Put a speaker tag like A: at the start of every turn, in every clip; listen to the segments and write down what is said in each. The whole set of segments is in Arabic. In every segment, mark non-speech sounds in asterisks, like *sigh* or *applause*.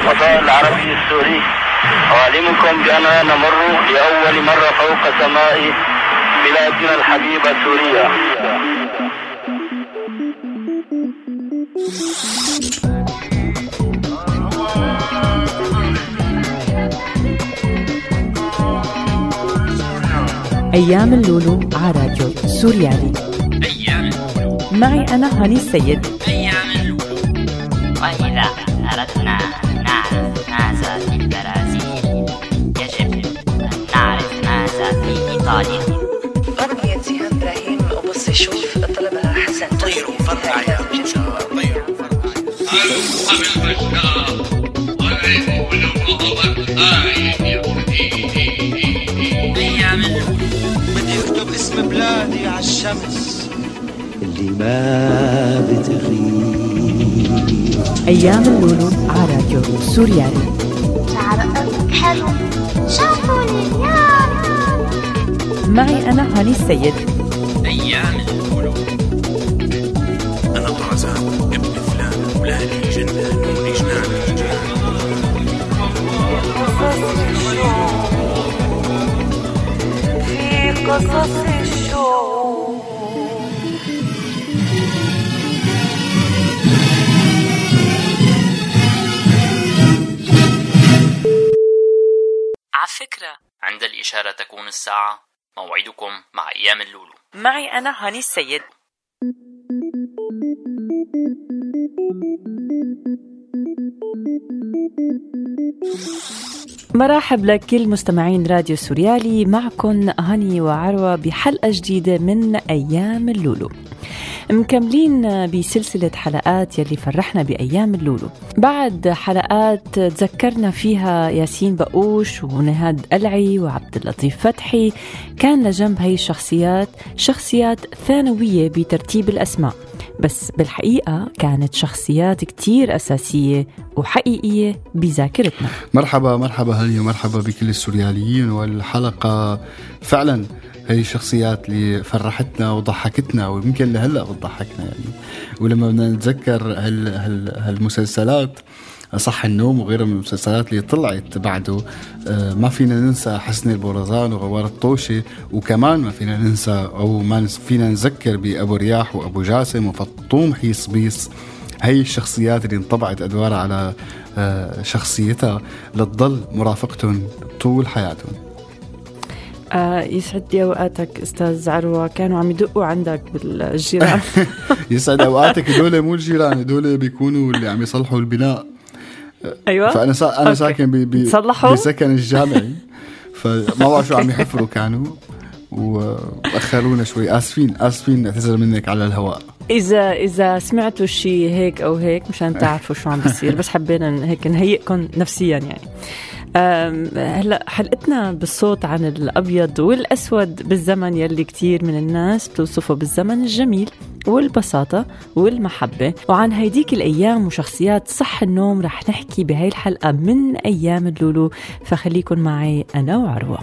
A: الفضاء العربي السوري. أعلمكم بأننا نمر لأول مرة فوق سماء بلادنا الحبيبة سوريا.
B: أيام اللولو على راديو سوريالي.
C: أيام اللولو.
B: معي أنا هاني السيد.
D: جيهان إبراهيم وبص شوف طلبها حسن
C: طيروا فرقع يا طيروا
E: بدي اكتب اسم بلادي على الشمس
F: اللي ما بتغيب
B: أيام اللولو على راديو سوريالي.
G: شعر حلو يا
B: معي أنا هاني السيد.
C: أيام اللولو أنا طرزان ابن فلان فلاني جنان نوري جنان
D: في قصص الشوق
H: على فكرة
C: عند الإشارة تكون الساعة موعدكم مع أيام اللولو.
B: معي أنا هاني السيد. مرحب لكل مستمعين راديو سوريالي معكم هاني وعروة بحلقة جديدة من أيام اللولو. مكملين بسلسلة حلقات يلي فرحنا بأيام اللولو. بعد حلقات تذكرنا فيها ياسين بقوش ونهاد قلعي وعبد اللطيف فتحي. كان لجنب هي الشخصيات شخصيات ثانوية بترتيب الأسماء. بس بالحقيقة كانت شخصيات كتير أساسية وحقيقية بذاكرتنا.
I: مرحبا مرحبا هلي ومرحبا بكل السورياليين والحلقة. فعلا هي الشخصيات اللي فرحتنا وضحكتنا ويمكن لهلأ بتضحكنا يعني. ولما بدنا نتذكر هال هال هالمسلسلات صح النوم وغيرها من المسلسلات اللي طلعت بعده. آه، ما فينا ننسى حسن البورزان وغوار الطوشي وكمان ما فينا ننسى أو ما فينا نذكر بأبو رياح وأبو جاسم وفطوم حيص بيص. هي الشخصيات اللي انطبعت أدوارها على آه، شخصيتها لتضل مرافقتهم طول حياتهم.
B: آه يسعد لي أوقاتك أستاذ عروه كانوا عم يدقوا عندك بالجيران. *laughs*
I: يسعد أوقاتك هدول مو الجيران هدول بيكونوا اللي عم يصلحوا البناء.
B: أيوه.
I: فأنا سا... أنا
B: okay.
I: ساكن ب... ب... بسكن الجامعي فما بعرف شو عم يحفروا كانوا. وأخرونا شوي. آسفين. آسفين نعتذر منك على الهواء.
B: اذا إذا سمعتوا شيء هيك أو هيك مشان تعرفوا شو عم بيصير. بس حبينا هيك نهيئكم نفسيا يعني. هلا حلقتنا بالصوت عن الأبيض والأسود بالزمن يلي كتير من الناس بتوصفه بالزمن الجميل. والبساطة والمحبة. وعن هيديك الأيام وشخصيات صح النوم رح نحكي بهاي الحلقة من أيام اللولو فخليكن معي أنا وعروة.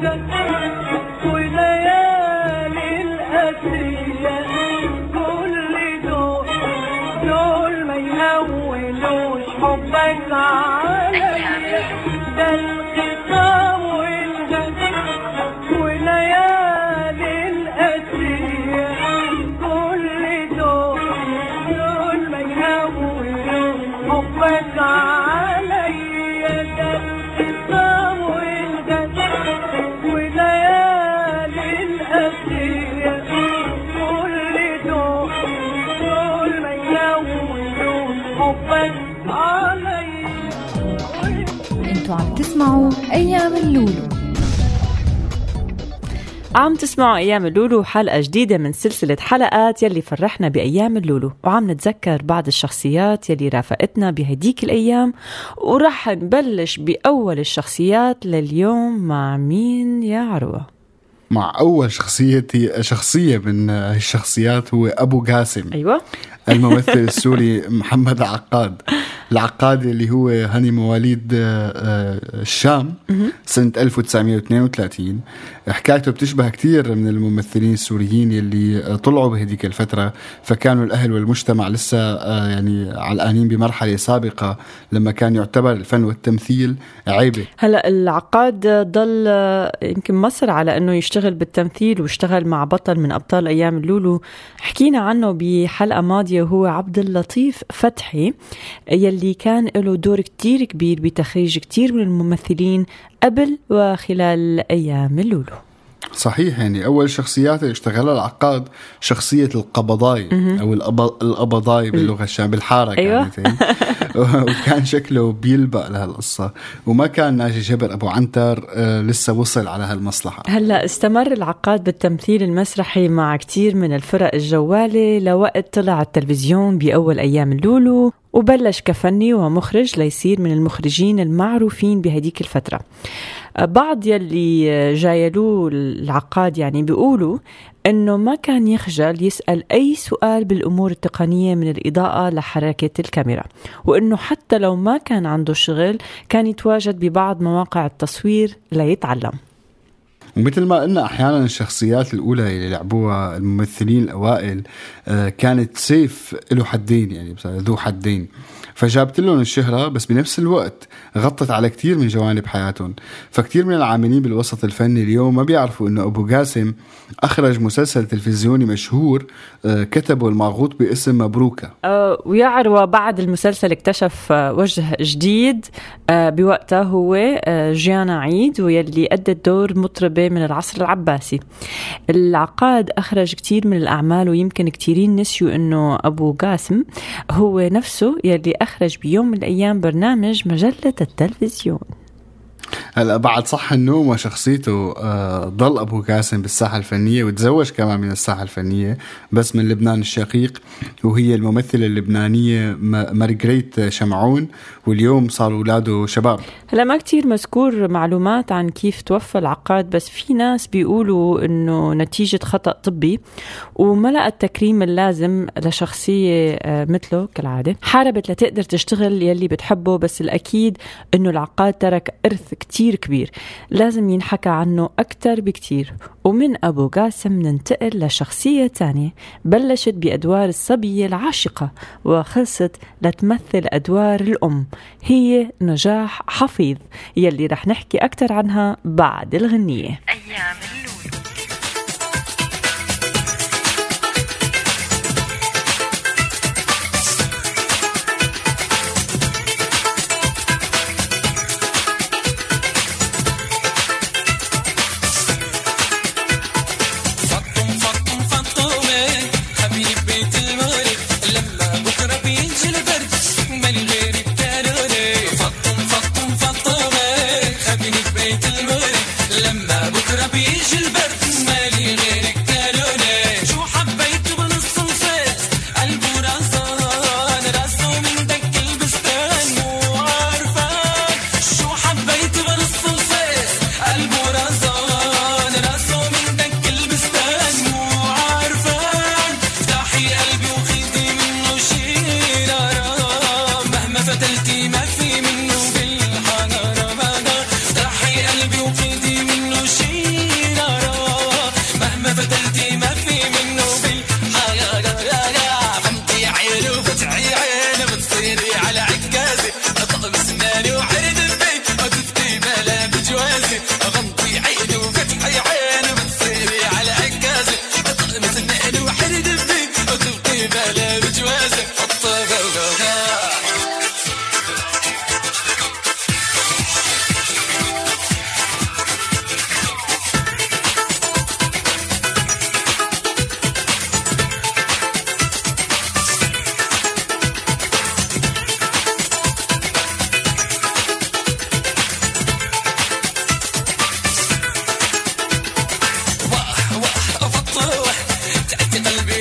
J: good.
B: عم تسمعوا أيام اللولو حلقة جديدة من سلسلة حلقات يلي فرحنا بأيام اللولو. وعم نتذكر بعض الشخصيات يلي رافقتنا بهديك الأيام. ورح نبلش بأول الشخصيات لليوم مع مين يا عروة؟
I: مع أول شخصيتي شخصية من الشخصيات هو أبو قاسم.
B: أيوة.
I: الممثل السوري محمد عقاد. *laughs* العقاد اللي هو هني مواليد آه، آه، الشام سنة 1932 حكايته بتشبه كثير من الممثلين السوريين يلي طلعوا بهديك الفترة فكانوا الأهل والمجتمع لسه آه، يعني علقانين بمرحلة سابقة لما كان يعتبر الفن والتمثيل عيبة.
B: هلا العقاد ضل يمكن مصر على إنه يشتغل بالتمثيل واشتغل مع بطل من أبطال أيام اللولو حكينا عنه بحلقة ماضية وهو عبد اللطيف فتحي يلي كان له دور كتير كبير بتخريج كتير من الممثلين قبل وخلال أيام اللولو.
I: صحيح يعني أول شخصيات اللي اشتغلها العقاد شخصية القبضاي أو القبضاي باللغة الشام بالحاره
B: أيوة.
I: كانت هي. *laughs* وكان شكله بيلبق لهالقصة. وما كان ناجي جبر أبو عنتر آه، لسه وصل على هالمصلحة.
B: هلأ استمر العقاد بالتمثيل المسرحي مع كتير من الفرق الجوالة لوقت طلع على التلفزيون بأول أيام اللولو وبلش كفني ومخرج ليصير من المخرجين المعروفين بهديك الفترة. بعض يلي جايلوه العقاد يعني بيقولوا إنه ما كان يخجل يسأل أي سؤال بالأمور التقنية من الإضاءة لحركة الكاميرا وإنه حتى لو ما كان عنده شغل كان يتواجد ببعض مواقع التصوير ليتعلم.
I: ومثل ما قلنا أحيانا الشخصيات الأولى اللي لعبوها الممثلين الأوائل آه، كانت سيف له حدين يعني ذو حدين. فجابت لهم الشهرة بس بنفس الوقت غطت على كتير من جوانب حياتهم. فكتير من العاملين بالوسط الفني اليوم ما بيعرفوا إنه أبو قاسم أخرج مسلسل تلفزيوني مشهور آه، كتبه الماغوط باسم مبروكة.
B: آه، ويا عروة بعد المسلسل اكتشف آه، وجه جديد بوقتها هو جيانا عيد ويلي أدت دور مطربة من العصر العباسي. العقاد أخرج كتير من الأعمال ويمكن كتيرين نسيوا أنه أبو قاسم هو نفسه يلي أخرج بيوم من الأيام برنامج مجلة التلفزيون.
I: هلا بعد صح النوم وشخصيته آه، ضل أبو قاسم بالساحة الفنية وتزوج كمان من الساحة الفنية بس من لبنان الشقيق وهي الممثلة اللبنانية مارغريت شمعون واليوم صار أولاده شباب.
B: هلا ما كتير مذكور معلومات عن كيف توفى العقاد بس في ناس بيقولوا إنه نتيجة خطأ طبي وما لقى التكريم اللازم لشخصية آه، مثله كالعادة. حاربت لتقدر تشتغل يلي بتحبه بس الأكيد إنه العقاد ترك إرث كتير كبير. لازم ينحكى عنه أكتر بكتير. ومن أبو قاسم ننتقل لشخصية تانية. بلشت بأدوار الصبية العاشقة وخلصت لتمثل أدوار الأم. هي نجاح حفيظ يلي رح نحكي أكتر عنها بعد الغنية.
K: أيام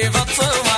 K: wat ze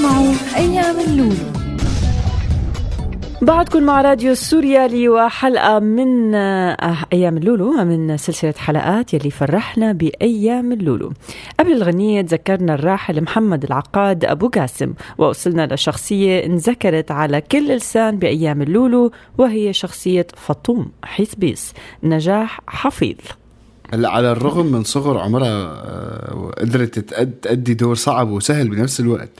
K: تسمعوا أيام اللولو.
B: بعدكم مع راديو السوريالي وحلقة من آه، أيام اللولو من سلسلة حلقات يلي فرحنا بأيام اللولو. قبل الغنية تذكرنا الراحل محمد العقاد أبو قاسم ووصلنا لشخصية انذكرت على كل لسان بأيام اللولو وهي شخصية فطوم حسبيس نجاح حفيظ.
I: هلا على الرغم من صغر عمرها آه، قدرت تأد- تأدي دور صعب وسهل بنفس الوقت.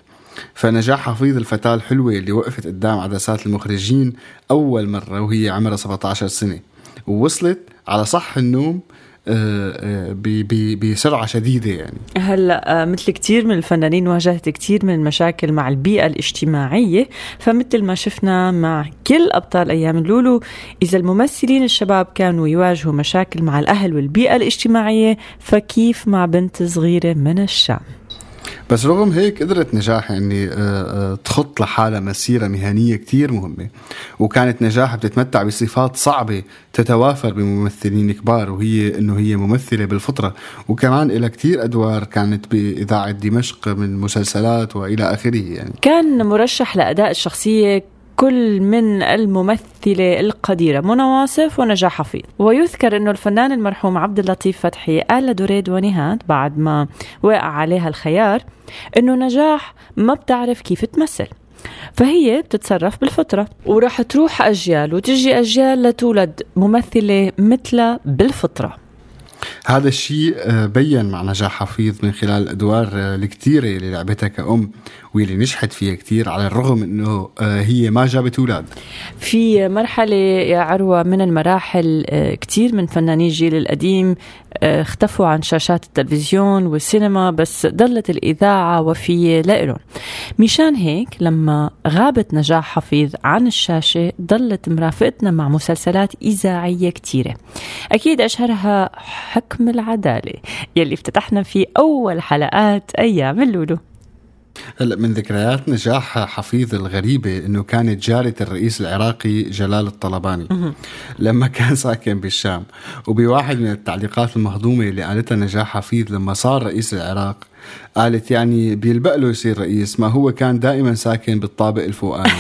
I: فنجاح حفيظ الفتاة الحلوة اللي وقفت قدام عدسات المخرجين أول مرة وهي عمرها 17 سنة. ووصلت على صح النوم آه، آه، ب- ب- بسرعة شديدة يعني.
B: هلا آه، مثل كتير من الفنانين واجهت كتير من المشاكل مع البيئة الاجتماعية. فمثل ما شفنا مع كل أبطال أيام اللولو إذا الممثلين الشباب كانوا يواجهوا مشاكل مع الأهل والبيئة الاجتماعية فكيف مع بنت صغيرة من الشام؟
I: بس رغم هيك قدرت نجاح يعني تخط لحالها مسيرة مهنية كتير مهمة. وكانت نجاح بتتمتع بصفات صعبة تتوافر بممثلين كبار وهي إنه هي ممثلة بالفطرة. وكمان لها كتير أدوار كانت بإذاعة دمشق من مسلسلات وإلى آخره يعني.
B: كان مرشح لأداء الشخصية كل من الممثلة القديرة منى واصف ونجاح حفيظ ويذكر أنه الفنان المرحوم عبد اللطيف فتحي قال لدريد ونهاد بعد ما وقع عليها الخيار أنه نجاح ما بتعرف كيف تمثل. فهي بتتصرف بالفطرة. وراح تروح أجيال وتجي أجيال لتولد ممثلة مثلها بالفطرة.
I: هذا الشيء آه، بين مع نجاح حفيظ من خلال الادوار آه، الكتيرة اللي لعبتها كأم واللي نجحت فيها كتير على الرغم إنه آه، هي ما جابت أولاد.
B: في مرحلة يا عروة من المراحل آه، كتير من فناني الجيل القديم آه، اختفوا عن شاشات التلفزيون والسينما بس ضلت الإذاعة وفية لإلهم. مشان هيك لما غابت نجاح حفيظ عن الشاشة ضلت مرافقتنا مع مسلسلات إذاعية كتيرة. أكيد أشهرها حكم العدالة. يلي افتتحنا فيه أول حلقات أيام اللولو.
I: هلا من ذكريات نجاح حفيظ الغريبة إنه كانت جارة الرئيس العراقي جلال الطلباني. لما كان ساكن بالشام وبواحد من التعليقات المهضومة اللي قالتها نجاح حفيظ لما صار رئيس العراق قالت يعني بيلبق له يصير رئيس ما هو كان دائما ساكن بالطابق الفوقاني.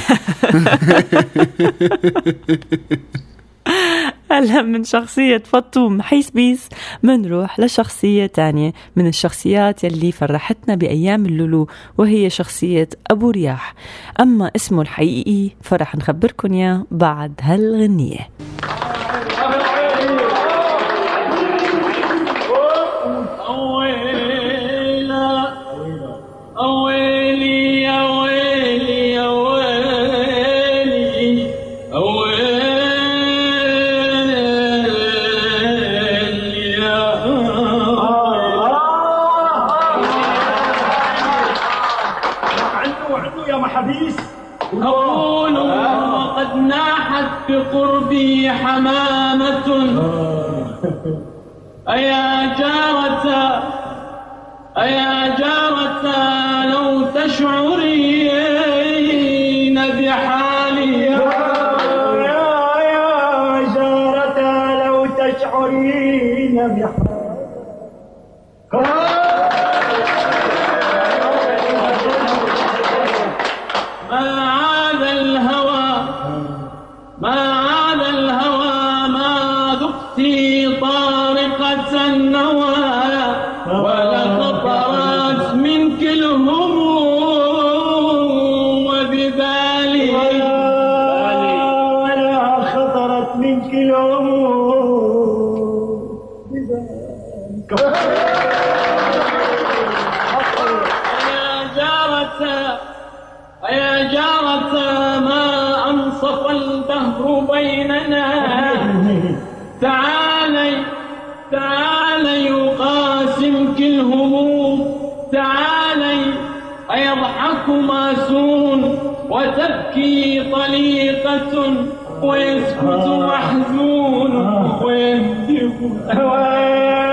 I: *laughs*
B: هلا من شخصية فطوم حيس بيس منروح لشخصية تانية من الشخصيات يلي فرحتنا بأيام اللولو وهي شخصية أبو رياح. أما اسمه الحقيقي فرح نخبركن ياه بعد هالغنية.
L: ناحت بقربي حمامة. *laughs* أيا جارة وتبكي طليقة ويسكت محزون ويهدف
M: لا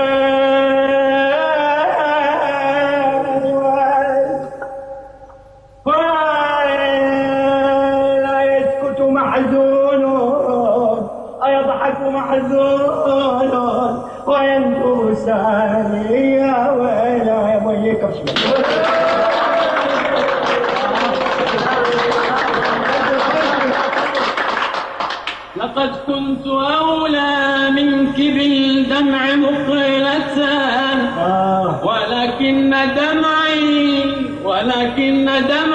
L: كنت أولى منك بالدمع مقلة ولكن دمعي ولكن دمعي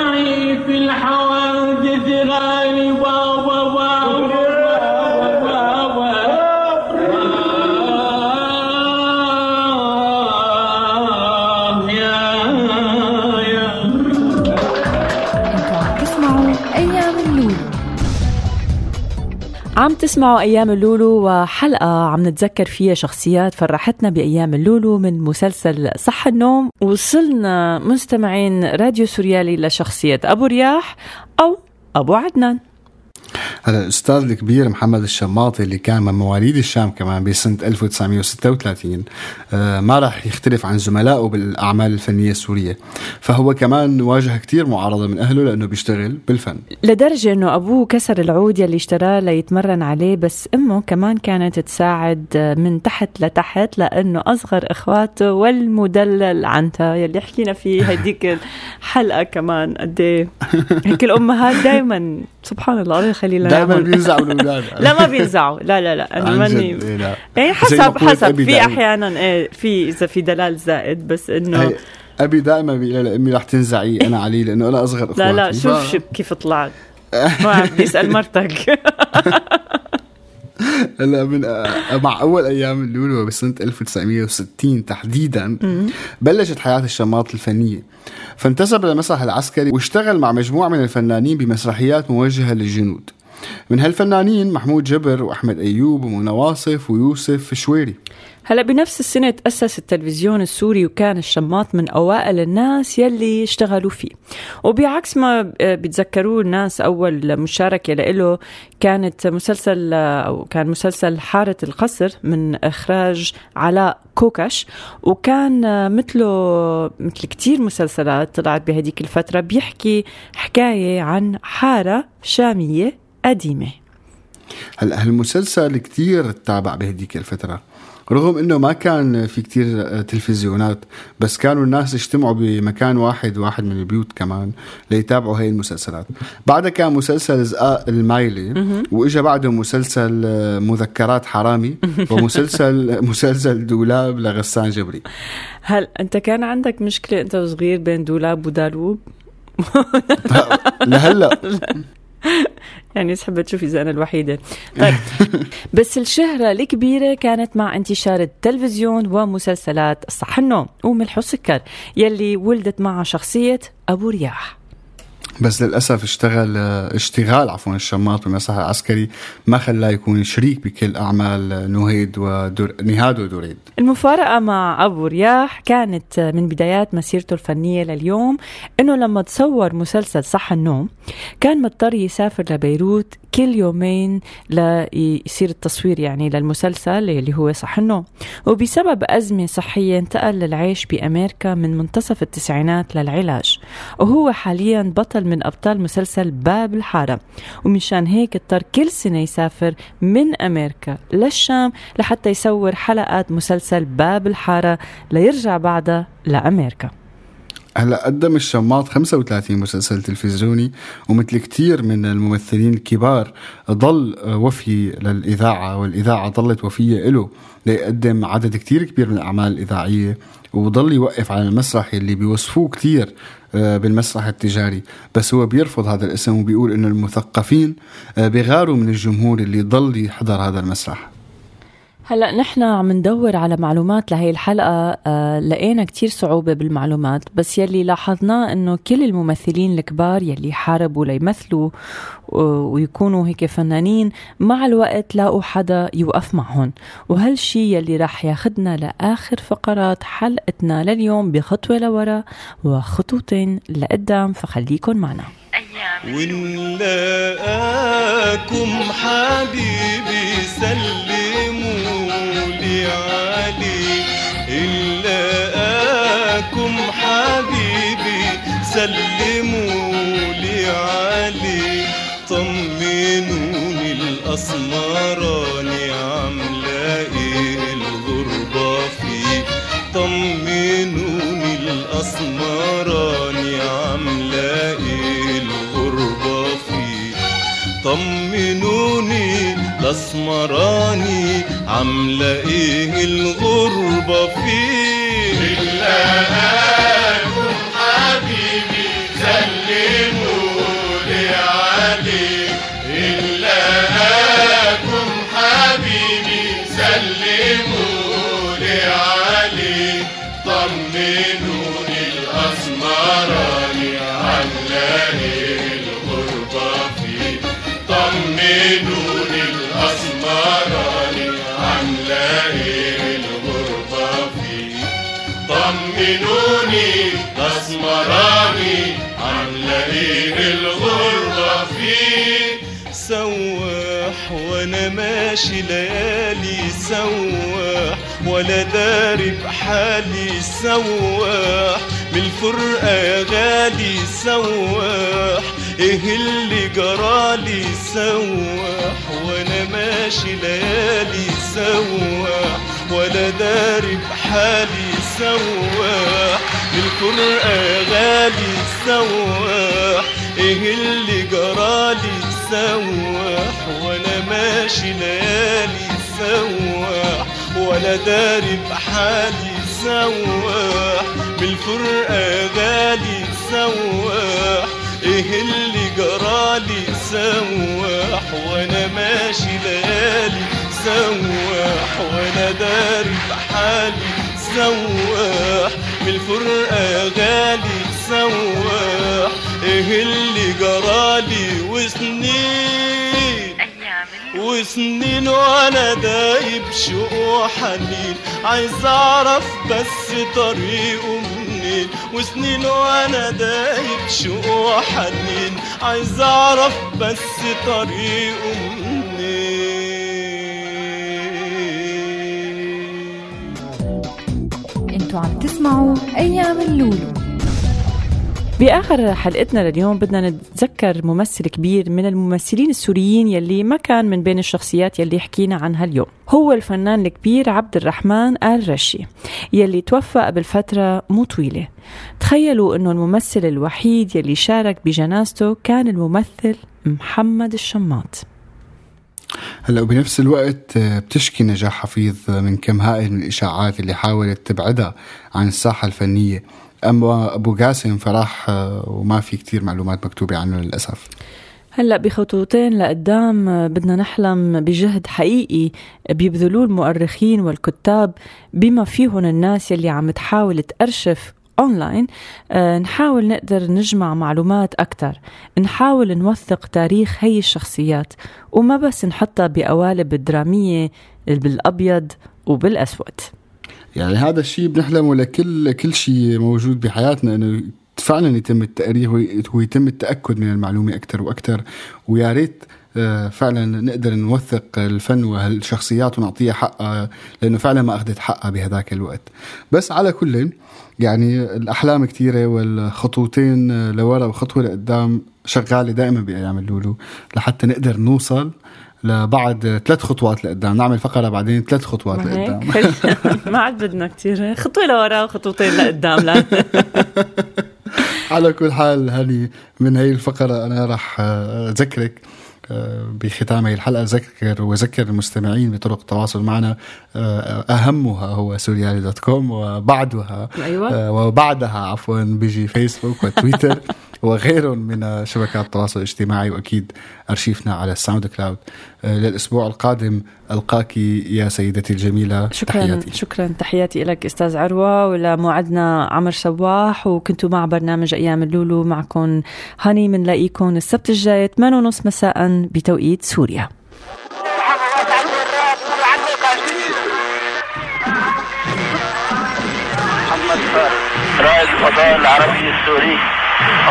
K: عم تسمعوا
B: أيام اللولو وحلقة عم نتذكر فيها شخصيات فرحتنا بأيام اللولو من مسلسل صح النوم. وصلنا مستمعين راديو سوريالي لشخصية أبو رياح أو أبو عدنان.
I: هلا الاستاذ الكبير محمد الشماطي اللي كان من مواليد الشام كمان بسنة 1936 آه، ما راح يختلف عن زملائه بالأعمال الفنية السورية. فهو كمان واجه كتير معارضة من أهله لأنه بيشتغل بالفن.
B: لدرجة إنه أبوه كسر العود يلي اشتراه ليتمرن عليه بس أمه كمان كانت تساعد من تحت لتحت لأنه أصغر إخواته والمدلل عنتها يلي حكينا فيه هديك الحلقة كمان قد إيه. *laughs* هيك الأمهات دائما سبحان الله لنا
I: دائما. بينزعوا *laughs* الأولاد.
B: لا ما بينزعوا. لا لا لا.
I: أنا
B: ماني
I: إيه
B: يعني حسب حسب. في. أحيانا إيه في إذا في دلال زائد بس
I: إنه أبي دائما بيقول لامي رح تنزعي. أنا علي لأنه أنا أصغر اخواتي
B: لا لا شوف شوف كيف طلعت. *laughs* ما عم بيسأل مرتك. *laughs*
I: هلا من مع أول أيام اللولو بسنة 1960 تحديدا بلشت حياة الشماط الفنية. فانتسب للمسرح العسكري واشتغل مع مجموعة من الفنانين بمسرحيات موجهة للجنود. من هالفنانين محمود جبر وأحمد أيوب ومنى واصف ويوسف شويري.
B: هلا بنفس السنة تأسس التلفزيون السوري وكان الشماط من أوائل الناس يلي اشتغلوا فيه. وبعكس ما بيتذكروه الناس أول مشاركة له كانت مسلسل أو كان مسلسل حارة القصر من إخراج علاء كوكش وكان مثله مثل كتير مسلسلات طلعت بهديك الفترة بيحكي حكاية عن حارة شامية قديمة.
I: هلا هالمسلسل كتير تابع بهديك الفترة. رغم إنه ما كان في كتير آه، تلفزيونات بس كانوا الناس يجتمعوا بمكان واحد واحد من البيوت كمان ليتابعوا هاي المسلسلات. بعدها كان مسلسل زقاق المايلي وإجا بعده مسلسل آه، مذكرات حرامي ومسلسل *laughs* مسلسل دولاب لغسان جبري.
B: هل أنت كان عندك مشكلة أنت وصغير بين دولاب ودالوب؟
I: لهلا. *laughs* *laughs*
B: يعني تحب تشوف اذا أنا الوحيدة. طيب. *laughs* بس الشهرة الكبيرة كانت مع انتشار التلفزيون ومسلسلات الصح النوم وملح والسكر يلي ولدت معها شخصية أبو رياح.
I: بس للأسف اشتغل اشتغال عفوا الشماط بالمسرح العسكري ما خلاه يكون شريك بكل أعمال نهيد ودور نهاد ودوريد
B: المفارقة مع أبو رياح كانت من بدايات مسيرته الفنية لليوم إنه لما تصور مسلسل صح النوم كان مضطر يسافر لبيروت كل يومين ليصير التصوير يعني للمسلسل اللي هو صح النوم. وبسبب أزمة صحية انتقل للعيش بأمريكا من منتصف التسعينات للعلاج وهو حاليا بطل من أبطال مسلسل باب الحارة. ومشان هيك اضطر كل سنة يسافر من أمريكا للشام لحتى يصور حلقات مسلسل باب الحارة ليرجع بعدها لأمريكا.
I: هلا قدم الشماط 35 مسلسل تلفزيوني ومثل كتير من الممثلين الكبار ضل وفي للإذاعة والإذاعة ضلت وفية له ليقدم عدد كتير كبير من الأعمال الإذاعية وضل يوقف على المسرح اللي بيوصفوه كتير آه، بالمسرح التجاري. بس هو بيرفض هذا الاسم وبيقول إنه المثقفين آه، بيغاروا من الجمهور اللي ضل يحضر هذا المسرح.
B: هلا نحن عم ندور على معلومات لهي الحلقة آه لقينا كتير صعوبة بالمعلومات بس يلي لاحظناه إنه كل الممثلين الكبار يلي حاربوا ليمثلوا ويكونوا هيك فنانين مع الوقت لاقوا حدا يوقف معهم. وهالشي يلي راح ياخدنا لآخر فقرات حلقتنا لليوم بخطوة لورا وخطوتين لقدام فخليكن معنا.
N: ونلاقاكم حبيبي سلموا الغربة فيه طمنوني إيه الغربة فيه طمنوني الأسمراني عاملة إيه الغربة فيه وأنا ماشي ليالي سواح ولا داري بحالي سواح من الفرقة يا غالي سواح إيه اللي جرالي سواح وأنا ماشي ليالي سواح ولا داري بحالي سواح يا غالي سواح إيه اللي جرالي سواح وأنا ماشي ليالي سواح ولا داري بحالي سواح. بالفرقة غالي سواح إيه اللي جرالي سواح؟ وأنا ماشي ليالي سواح وأنا داري بحالي سواح. بالفرقة غالي سواح إيه اللي جرالي وسنين. وسنين وأنا دايب شوق وحنين عايز أعرف بس طريقه منين. وسنين وأنا دايب شوق وحنين عايز أعرف بس طريقه منين.
K: أنتوا عم تسمعوا أيام اللولو.
B: بآخر حلقتنا لليوم بدنا نتذكر ممثل كبير من الممثلين السوريين يلي ما كان من بين الشخصيات يلي حكينا عنها اليوم. هو الفنان الكبير عبد الرحمن آل رشي يلي توفى قبل فترة مو طويلة. تخيلوا أنه الممثل الوحيد يلي شارك بجنازته كان الممثل محمد الشماط.
I: هلا وبنفس الوقت بتشكي نجاح حفيظ من كم هائل من الإشاعات اللي حاولت تبعدها عن الساحة الفنية. اما أبو قاسم فراح وما في كتير معلومات مكتوبة عنه للأسف.
B: هلأ بخطوتين لقدام بدنا نحلم بجهد حقيقي بيبذلوه المؤرخين والكتاب بما فيهم الناس يلي عم تحاول تأرشف أونلاين. آه نحاول نقدر نجمع معلومات أكثر نحاول نوثق تاريخ هي الشخصيات وما بس نحطها بقوالب دراميه بالأبيض وبالأسود.
I: يعني هذا الشيء بنحلمه لكل كل شيء موجود بحياتنا إنه فعلا يتم التأريخ ويتم التأكد من المعلومة أكثر وأكثر ويا ريت فعلا نقدر نوثق الفن وهالشخصيات ونعطيها حقها لأنه فعلا ما أخذت حقها بهذاك الوقت. بس على كل يعني الأحلام كثيره والخطوتين لورا وخطوة لقدام شغالة دائما بأيام اللولو لحتى نقدر نوصل لبعد ثلاث خطوات لقدام. نعمل فقرة بعدين ثلاث خطوات لقدام. *laughs*
B: ما عاد بدنا كثير خطوة لورا وخطوتين لقدام لا. *laughs*
I: على كل حال هني من هي الفقرة أنا راح أذكرك بختام هي الحلقة. أذكر وأذكر المستمعين بطرق التواصل معنا أهمها هو سوريالي دوت كوم وبعدها
B: أيوة.
I: وبعدها عفوا بيجي فيسبوك وتويتر *laughs* وغيرهم من شبكات التواصل الاجتماعي. وأكيد أرشيفنا على الساوند كلاود آه، للأسبوع القادم ألقاك يا سيدتي الجميلة.
B: شكرا
I: تحياتي.
B: شكرا. تحياتي لك أستاذ عروة ولموعدنا عمر صباح. وكنتوا مع برنامج أيام اللولو. معكم هاني بنلاقيكم السبت الجاي. 8 ونص مساء بتوقيت سوريا.
A: محمد فارس رائد الفضاء العربي السوري.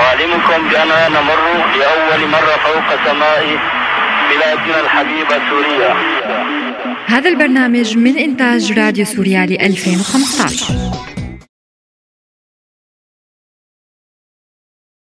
A: أعلمكم بأننا نمر لأول مرة فوق سماء بلادنا الحبيبة سوريا.
K: هذا البرنامج من إنتاج راديو سوريالي 2015